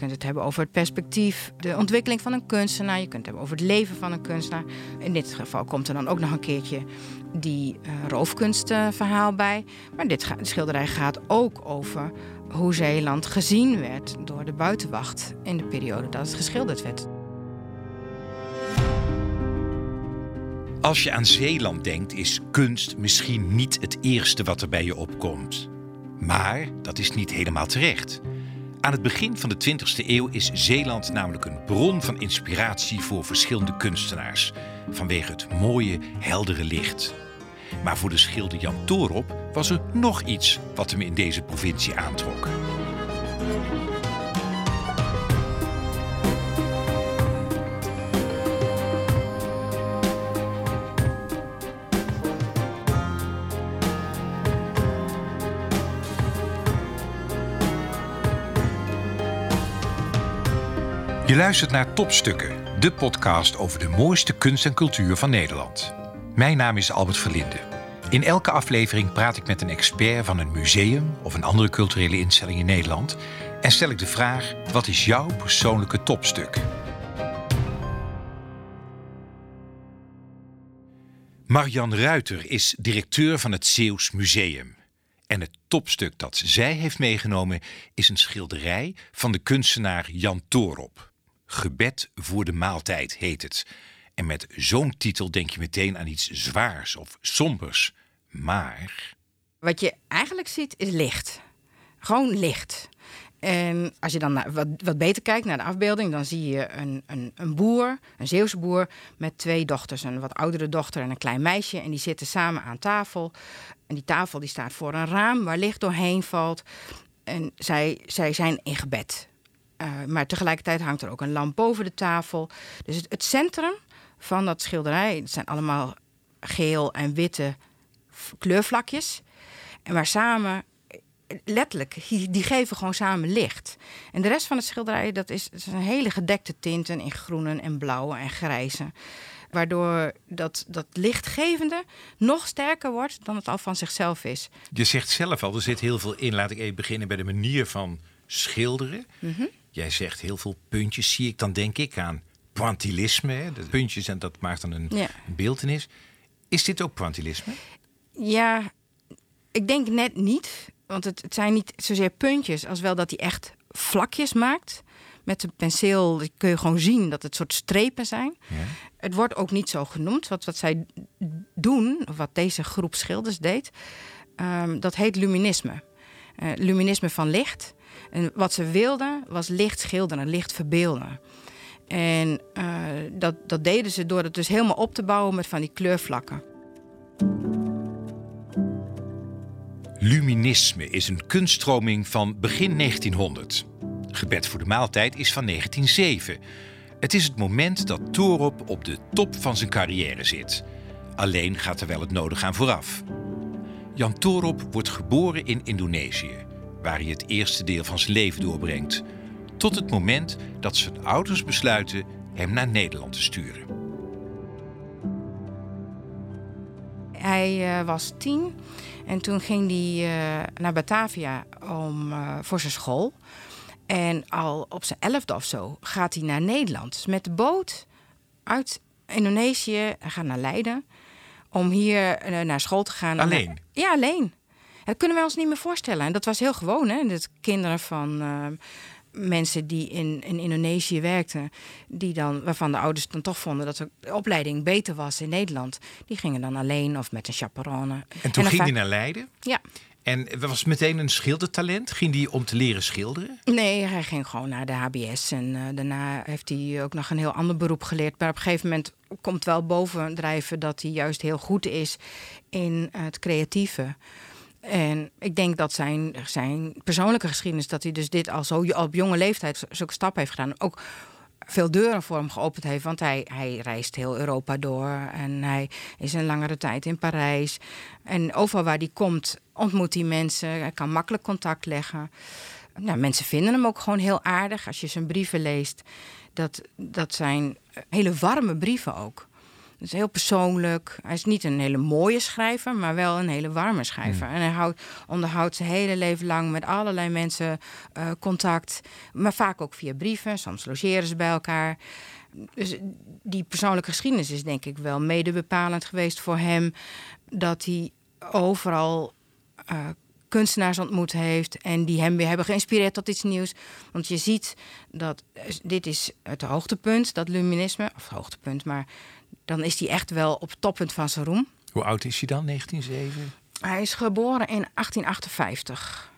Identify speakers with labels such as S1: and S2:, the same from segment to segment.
S1: kunt het hebben over het perspectief, de ontwikkeling van een kunstenaar. Je kunt het hebben over het leven van een kunstenaar. In dit geval komt er dan ook nog een keertje die uh, roofkunstverhaal bij. Maar dit schilderij gaat ook over hoe Zeeland gezien werd door de buitenwacht in de periode dat het geschilderd werd.
S2: Als je aan Zeeland denkt, is kunst misschien niet het eerste wat er bij je opkomt. Maar dat is niet helemaal terecht. Aan het begin van de 20e eeuw is Zeeland namelijk een bron van inspiratie voor verschillende kunstenaars, vanwege het mooie, heldere licht. Maar voor de schilder Jan Toorop was er nog iets wat hem in deze provincie aantrok. Je luistert naar Topstukken, de podcast over de mooiste kunst en cultuur van Nederland. Mijn naam is Albert Verlinde. In elke aflevering praat ik met een expert van een museum of een andere culturele instelling in Nederland en stel ik de vraag: wat is jouw persoonlijke topstuk? Marian Ruiter is directeur van het Zeeuws Museum. En het topstuk dat zij heeft meegenomen is een schilderij van de kunstenaar Jan Toorop. Gebed voor de maaltijd heet het. En met zo'n titel denk je meteen aan iets zwaars of sombers. Maar.
S1: Wat je eigenlijk ziet is licht. Gewoon licht. En als je dan wat, wat beter kijkt naar de afbeelding, dan zie je een, een, een boer, een Zeeuwse boer, met twee dochters. Een wat oudere dochter en een klein meisje. En die zitten samen aan tafel. En die tafel die staat voor een raam waar licht doorheen valt. En zij, zij zijn in gebed. Uh, maar tegelijkertijd hangt er ook een lamp boven de tafel. Dus het, het centrum van dat schilderij, het zijn allemaal geel en witte kleurvlakjes. En waar samen, letterlijk, die geven gewoon samen licht. En de rest van het schilderij, dat is, dat hele gedekte tinten in groenen en blauwe en grijze. Waardoor dat, dat lichtgevende nog sterker wordt dan het al van zichzelf is.
S2: Je zegt zelf al, er zit heel veel in. Laat ik even beginnen bij de manier van schilderen. Mm Jij zegt heel veel puntjes zie ik, dan denk ik aan pointillisme. Hè? De puntjes en dat maakt dan een, ja. beeldenis. Is dit ook pointillisme?
S1: Ja, ik denk net niet. Want het, het zijn niet zozeer puntjes, als wel dat hij echt vlakjes maakt. Met een penseel kun je gewoon zien dat het soort strepen zijn. Ja. Het wordt ook niet zo genoemd. Wat, wat zij doen, of wat deze groep schilders deed, um, dat heet luminisme. Uh, luminisme van licht. En wat ze wilden was licht schilderen, licht verbeelden. En uh, dat, dat deden ze door het dus helemaal op te bouwen met van die kleurvlakken.
S2: Luminisme is een kunststroming van begin 1900. Gebed voor de maaltijd is van 1907. Het is het moment dat Torop op de top van zijn carrière zit. Alleen gaat er wel het nodige aan vooraf. Jan Torop wordt geboren in Indonesië waar hij het eerste deel van zijn leven doorbrengt. Tot het moment dat zijn ouders besluiten hem naar Nederland te sturen.
S1: Hij uh, was tien en toen ging hij uh, naar Batavia om, uh, voor zijn school. En al op zijn elfde of zo gaat hij naar Nederland. Dus met de boot uit Indonesië. Hij gaat naar Leiden om hier naar school te gaan.
S2: Alleen?
S1: Ja, alleen. Dat kunnen wij ons niet meer voorstellen. En dat was heel gewoon, hè? Dat kinderen van uh, mensen die in, in Indonesië werkten, die dan, waarvan de ouders dan toch vonden dat de opleiding beter was in Nederland, die gingen dan alleen of met een chaperone.
S2: En toen ging hij naar Leiden?
S1: Ja.
S2: En was meteen een schildertalent? Ging hij om te leren schilderen?
S1: Nee, hij ging gewoon naar de HBS. En uh, daarna heeft hij ook nog een heel ander beroep geleerd. Maar op een gegeven moment komt wel bovendrijven dat hij juist heel goed is in het creatieve. En ik denk dat zijn, zijn persoonlijke geschiedenis, dat hij dus dit al zo op jonge leeftijd zulke stap heeft gedaan, ook veel deuren voor hem geopend heeft. Want hij, hij reist heel Europa door en hij is een langere tijd in Parijs. En overal waar hij komt, ontmoet hij mensen. Hij kan makkelijk contact leggen. Nou, mensen vinden hem ook gewoon heel aardig als je zijn brieven leest. Dat, dat zijn hele warme brieven ook. Is heel persoonlijk. Hij is niet een hele mooie schrijver, maar wel een hele warme schrijver. En hij houdt, onderhoudt zijn hele leven lang met allerlei mensen eh, contact. Maar vaak ook via brieven. Soms logeren ze bij elkaar. Dus die persoonlijke geschiedenis is denk ik wel mede bepalend geweest voor hem. Dat hij overal uh, kunstenaars ontmoet heeft en die hem weer hebben geïnspireerd tot iets nieuws. Want je ziet dat dit is het hoogtepunt, dat luminisme, of hoogtepunt, maar dan is hij echt wel op het toppunt van zijn roem.
S2: Hoe oud is hij dan, 1907?
S1: Hij is geboren in 1858.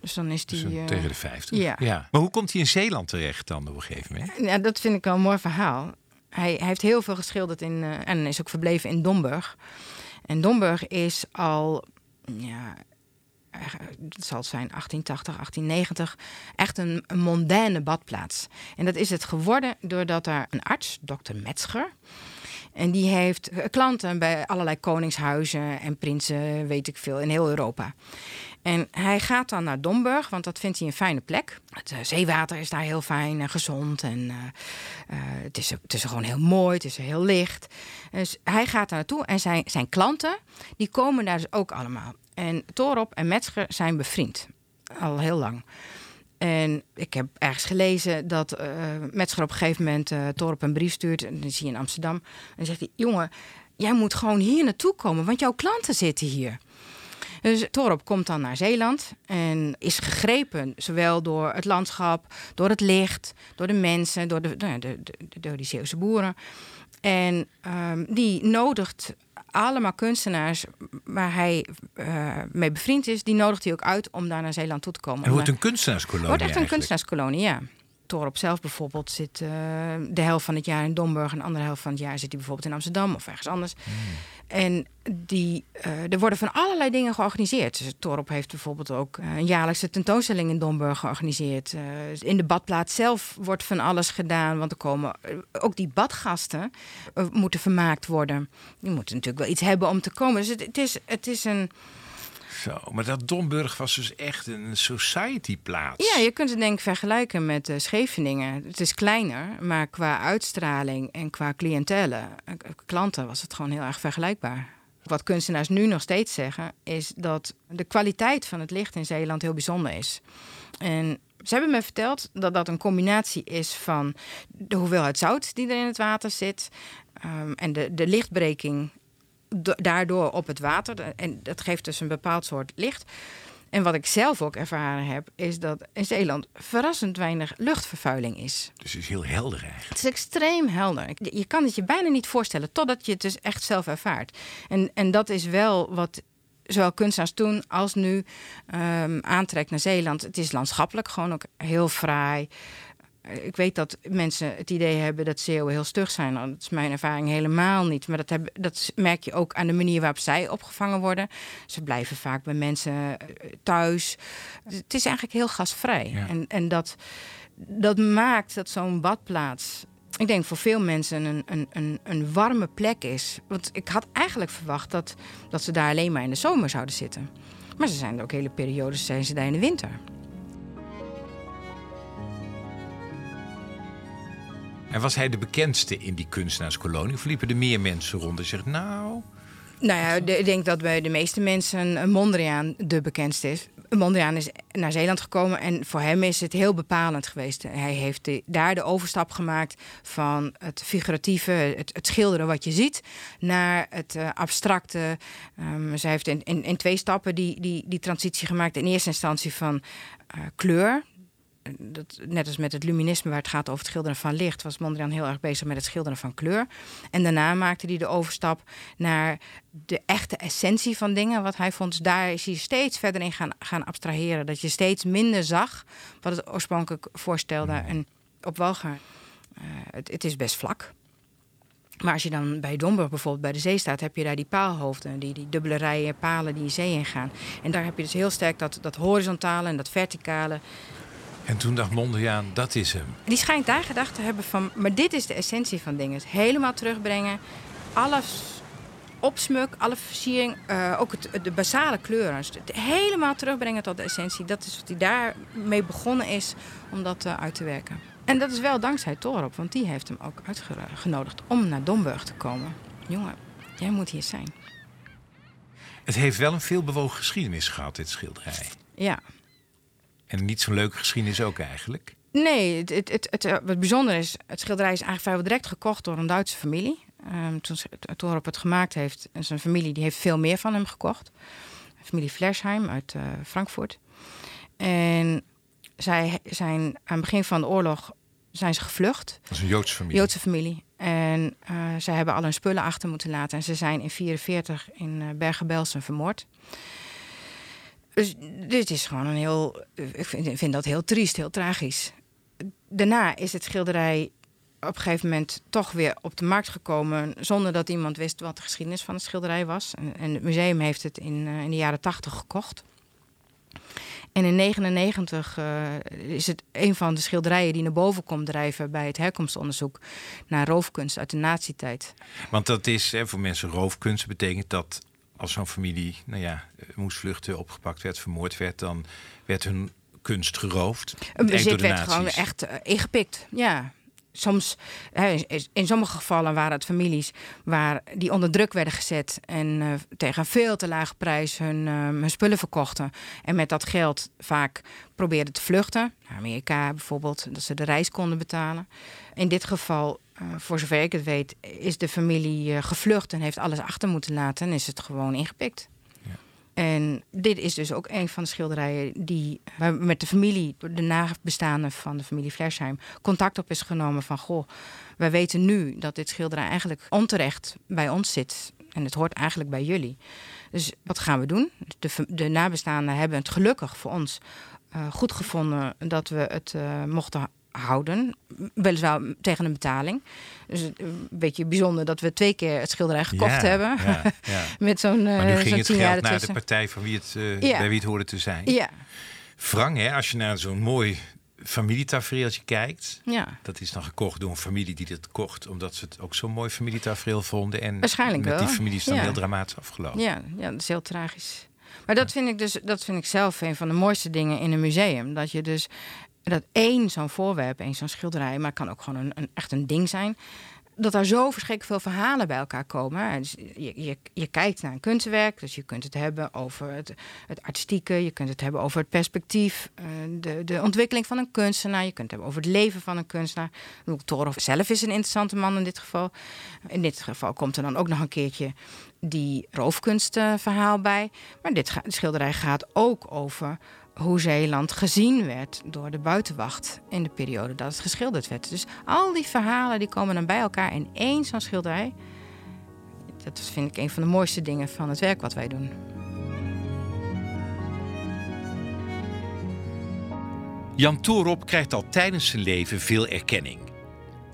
S1: Dus dan is hij...
S2: Dus tegen de 50. Ja. ja. Maar hoe komt hij in Zeeland terecht dan op een gegeven moment?
S1: Ja, dat vind ik wel een mooi verhaal. Hij, hij heeft heel veel geschilderd in, uh, en is ook verbleven in Domburg. En Domburg is al ja, dat zal zijn 1880, 1890, echt een, een mondaine badplaats. En dat is het geworden doordat er een arts, dokter Metzger, en die heeft klanten bij allerlei koningshuizen en prinsen, weet ik veel, in heel Europa. En hij gaat dan naar Domburg, want dat vindt hij een fijne plek. Het uh, zeewater is daar heel fijn en gezond. En uh, het, is, het is gewoon heel mooi, het is heel licht. Dus hij gaat daar naartoe en zijn, zijn klanten, die komen daar dus ook allemaal. En Torop en Metzger zijn bevriend. Al heel lang. En ik heb ergens gelezen dat uh, Metzger op een gegeven moment Torop een brief stuurt. En dan zie je in Amsterdam. En zegt hij: Jongen, jij moet gewoon hier naartoe komen, want jouw klanten zitten hier. Dus Torop komt dan naar Zeeland en is gegrepen zowel door het landschap, door het licht, door de mensen, door, de, de, de, door die Zeeuwse boeren. En um, die nodigt allemaal kunstenaars waar hij uh, mee bevriend is, die nodigt hij ook uit om daar naar Zeeland toe te komen.
S2: Het wordt een kunstenaarskolonie.
S1: wordt echt
S2: een
S1: kunstenaarskolonie, ja. Torop zelf bijvoorbeeld zit uh, de helft van het jaar in Domburg en de andere helft van het jaar zit hij bijvoorbeeld in Amsterdam of ergens anders. Hmm. En die, uh, er worden van allerlei dingen georganiseerd. Dus Torop heeft bijvoorbeeld ook een jaarlijkse tentoonstelling in Domburg georganiseerd. Uh, in de badplaats zelf wordt van alles gedaan. Want er komen ook die badgasten moeten vermaakt worden. Die moeten natuurlijk wel iets hebben om te komen. Dus het is, het is een
S2: zo, maar dat Domburg was dus echt een society-plaats.
S1: Ja, je kunt het denk ik vergelijken met uh, Scheveningen. Het is kleiner, maar qua uitstraling en qua cliëntele, uh, klanten, was het gewoon heel erg vergelijkbaar. Wat kunstenaars nu nog steeds zeggen, is dat de kwaliteit van het licht in Zeeland heel bijzonder is. En ze hebben me verteld dat dat een combinatie is van de hoeveelheid zout die er in het water zit. Um, en de, de lichtbreking daardoor op het water. En dat geeft dus een bepaald soort licht. En wat ik zelf ook ervaren heb, is dat in Zeeland verrassend weinig luchtvervuiling is.
S2: Dus het is heel helder eigenlijk.
S1: Het is extreem helder. Je kan het je bijna niet voorstellen totdat je het dus echt zelf ervaart. En, en dat is wel wat zowel kunstenaars toen als nu um, aantrekt naar Zeeland. Het is landschappelijk gewoon ook heel fraai. Ik weet dat mensen het idee hebben dat Zeeuwen heel stug zijn. Nou, dat is mijn ervaring helemaal niet. Maar dat, heb, dat merk je ook aan de manier waarop zij opgevangen worden. Ze blijven vaak bij mensen eh, thuis. Het is eigenlijk heel gastvrij. En, en dat, dat maakt dat zo'n badplaats ik denk voor veel mensen een, een, een, een, warme plek is. Want ik had eigenlijk verwacht dat, dat ze daar alleen maar in de zomer zouden zitten. Maar ze zijn er ook hele periodes, zijn ze daar in de winter.
S2: En was hij de bekendste in die kunstenaarskolonie? Of liepen er meer mensen rond en zegt, nou...
S1: Nou ja, ik denk dat bij de meeste mensen Mondriaan de bekendste is. Mondriaan is naar Zeeland gekomen en voor hem is het heel bepalend geweest. Hij heeft daar de overstap gemaakt van het figuratieve, het, het schilderen wat je ziet, naar het uh, abstracte. Um, zij heeft in, in, twee stappen die, die, die transitie gemaakt. In eerste instantie van uh, kleur, dat, net als met het luminisme, waar het gaat over het schilderen van licht, was Mondriaan heel erg bezig met het schilderen van kleur. En daarna maakte hij de overstap naar de echte essentie van dingen. Wat hij vond, daar is hij steeds verder in gaan, gaan abstraheren. Dat je steeds minder zag wat het oorspronkelijk voorstelde. En op Walger, uh, het, het is best vlak. Maar als je dan bij Domburg bijvoorbeeld bij de zee staat, heb je daar die paalhoofden, die, die dubbele rijen palen die de zee ingaan. En daar heb je dus heel sterk dat, dat horizontale en dat verticale.
S2: En toen dacht Mondriaan, dat is hem.
S1: Die schijnt daar gedacht te hebben van, maar dit is de essentie van dingen. Helemaal terugbrengen, alles opsmuk, alle versiering, uh, ook het, de basale kleuren. helemaal terugbrengen tot de essentie. Dat is wat hij daarmee begonnen is om dat uh, uit te werken. En dat is wel dankzij Torop, want die heeft hem ook uitgenodigd om naar Domburg te komen. jongen, jij moet hier zijn.
S2: Het heeft wel een veelbewogen geschiedenis gehad, dit schilderij.
S1: Ja.
S2: En niet zo'n leuke geschiedenis ook eigenlijk.
S1: Nee, het, het, het, het, het bijzondere is, het schilderij is eigenlijk vrijwel direct gekocht door een Duitse familie. Um, toen Torop het gemaakt heeft, en zijn familie die heeft veel meer van hem gekocht. Familie Flersheim uit uh, Frankfurt. En zij zijn aan het begin van de oorlog zijn ze gevlucht.
S2: Dat is een Joodse familie.
S1: Joodse familie. En uh, zij hebben al hun spullen achter moeten laten. En ze zijn in 1944 in uh, Bergen-Belsen vermoord. Dus dit is gewoon een heel. Ik vind, dat heel triest, heel tragisch. Daarna is het schilderij op een gegeven moment toch weer op de markt gekomen. zonder dat iemand wist wat de geschiedenis van het schilderij was. En, en het museum heeft het in, uh, in de jaren 80 gekocht. En in 1999 uh, is het een van de schilderijen die naar boven komt drijven bij het herkomstonderzoek naar roofkunst uit de nazietijd.
S2: Want dat is hè, voor mensen roofkunst betekent dat als zo'n familie nou ja, moest vluchten, opgepakt werd, vermoord werd, dan werd hun kunst geroofd.
S1: Een bezit werd gewoon echt uh, ingepikt. Ja, soms, in sommige gevallen waren het families waar die onder druk werden gezet en uh, tegen veel te lage prijs hun, uh, hun, spullen verkochten. En met dat geld vaak probeerden te vluchten. Naar Amerika bijvoorbeeld, dat ze de reis konden betalen. In dit geval, uh, voor zover ik het weet, is de familie gevlucht en heeft alles achter moeten laten en is het gewoon ingepikt. En dit is dus ook een van de schilderijen die met de familie, de nabestaanden van de familie Flersheim, contact op is genomen van goh, wij weten nu dat dit schilderij eigenlijk onterecht bij ons zit. En het hoort eigenlijk bij jullie. Dus wat gaan we doen? De, de nabestaanden hebben het gelukkig voor ons uh, goed gevonden dat we het uh, mochten houden. Weliswaar tegen een betaling. Dus een beetje bijzonder dat we twee keer het schilderij gekocht
S2: ja,
S1: hebben.
S2: Ja, ja.
S1: Met zo'n
S2: Maar nu
S1: uh,
S2: ging het geld naar de partij van wie het, uh,
S1: Ja.
S2: bij wie het hoorde te zijn.
S1: Ja,
S2: Wrang, hè, als je naar zo'n mooi familietafereeltje kijkt.
S1: ja.
S2: Dat is dan gekocht door een familie die dit kocht. Omdat ze het ook zo'n mooi familietafereel vonden. En
S1: Waarschijnlijk
S2: met
S1: wel.
S2: die familie is dan heel dramatisch afgelopen.
S1: Ja, ja, dat is heel tragisch. Maar dat vind ik dus, dat vind ik zelf een van de mooiste dingen in een museum. Dat je dus dat één zo'n voorwerp, één zo'n schilderij, maar het kan ook gewoon een, een, echt een ding zijn. Dat daar zo verschrikkelijk veel verhalen bij elkaar komen. Dus je, je, kijkt naar een kunstwerk, dus je kunt het hebben over het, het artistieke, je kunt het hebben over het perspectief, eh, de, de ontwikkeling van een kunstenaar, je kunt het hebben over het leven van een kunstenaar. Torov zelf is een interessante man in dit geval. In dit geval komt er dan ook nog een keertje die roofkunstverhaal bij. Maar dit schilderij gaat ook over hoe Zeeland gezien werd door de buitenwacht in de periode dat het geschilderd werd. Dus al die verhalen die komen dan bij elkaar in één zo'n schilderij. Dat vind ik een van de mooiste dingen van het werk wat wij doen.
S2: Jan Toorop krijgt al tijdens zijn leven veel erkenning.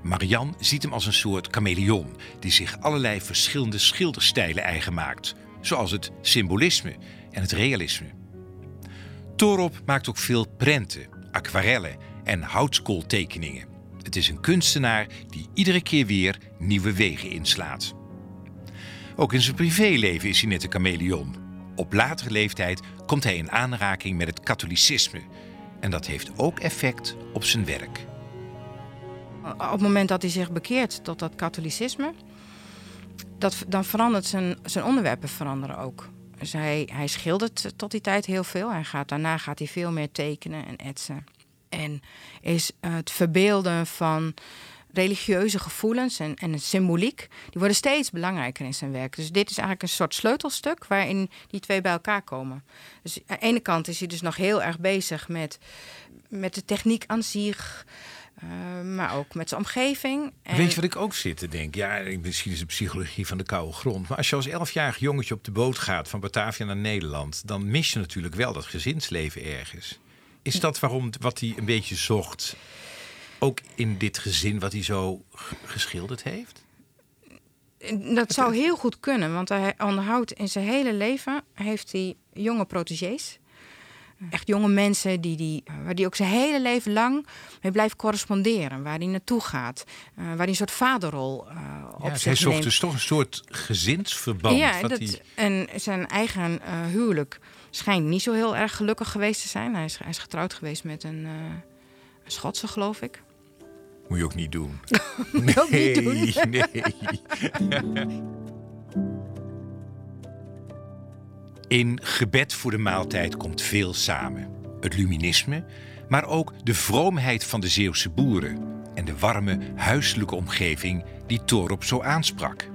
S2: Marianne ziet hem als een soort chameleon die zich allerlei verschillende schilderstijlen eigen maakt, zoals het symbolisme en het realisme. Toorop maakt ook veel prenten, aquarellen en houtskooltekeningen. Het is een kunstenaar die iedere keer weer nieuwe wegen inslaat. Ook in zijn privéleven is hij net een chameleon. Op latere leeftijd komt hij in aanraking met het katholicisme. En dat heeft ook effect op zijn werk.
S1: Op het moment dat hij zich bekeert tot dat katholicisme, dat, dan verandert zijn, zijn onderwerpen veranderen ook. Dus hij, schildert tot die tijd heel veel. Hij gaat, daarna gaat hij veel meer tekenen en etsen. En is het verbeelden van religieuze gevoelens en, en symboliek, die worden steeds belangrijker in zijn werk. Dus dit is eigenlijk een soort sleutelstuk waarin die twee bij elkaar komen. Dus aan de ene kant is hij dus nog heel erg bezig met, met de techniek aan zich, eh, maar ook met zijn omgeving. En
S2: Weet je wat ik ook zit te denken? Ja, misschien is het psychologie van de koude grond. Maar als je als elfjarig jongetje op de boot gaat van Batavia naar Nederland... dan mis je natuurlijk wel dat gezinsleven ergens. Is dat waarom wat hij een beetje zocht... ook in dit gezin wat hij zo geschilderd heeft?
S1: Dat zou heel goed kunnen, want hij onderhoudt in zijn hele leven heeft hij jonge protégés. Echt jonge mensen die die, waar hij ook zijn hele leven lang mee blijft corresponderen. Waar hij naartoe gaat. eh, waar hij een soort vaderrol eh op
S2: Ja,
S1: zich
S2: hij zocht dus toch een soort gezinsverband.
S1: ja, dat, en zijn eigen eh, huwelijk schijnt niet zo heel erg gelukkig geweest te zijn. Hij is, hij is getrouwd geweest met een, eh, een Schotse, geloof ik.
S2: Moet je ook niet doen.
S1: Moet je ook niet doen.
S2: nee. In Gebed voor de maaltijd komt veel samen. Het luminisme, maar ook de vroomheid van de Zeeuwse boeren en de warme huiselijke omgeving die Torop zo aansprak.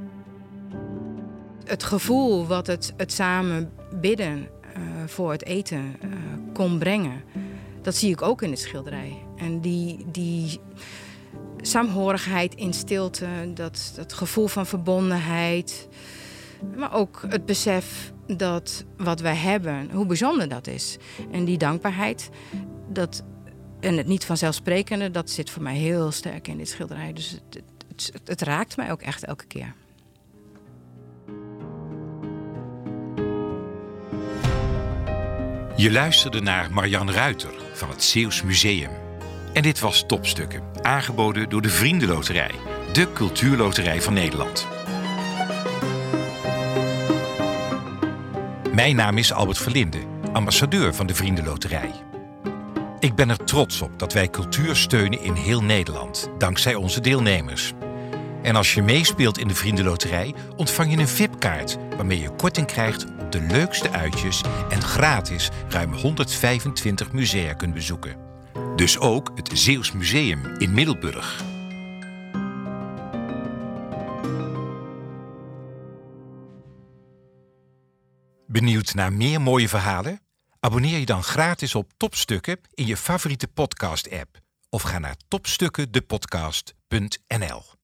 S1: Het gevoel wat het, het samen bidden uh, voor het eten uh, kon brengen, dat zie ik ook in de schilderij. En die, die saamhorigheid in stilte, dat, dat gevoel van verbondenheid, maar ook het besef dat wat wij hebben, hoe bijzonder dat is. En die dankbaarheid, dat, en het niet vanzelfsprekende, dat zit voor mij heel sterk in dit schilderij. Dus het, het, het raakt mij ook echt elke keer.
S2: Je luisterde naar Marianne Ruiter van het Zeeuws Museum. En dit was Topstukken, aangeboden door de Vriendenloterij, de cultuurloterij van Nederland. Mijn naam is Albert Verlinde, ambassadeur van de Vriendenloterij. Ik ben er trots op dat wij cultuur steunen in heel Nederland, dankzij onze deelnemers. En als je meespeelt in de Vriendenloterij, ontvang je een VIP-kaart waarmee je korting krijgt op de leukste uitjes en gratis ruim 125 musea kunt bezoeken. Dus ook het Zeeuws Museum in Middelburg. Benieuwd naar meer mooie verhalen? Abonneer je dan gratis op Topstukken in je favoriete podcast-app of ga naar topstukkendepodcast.nl.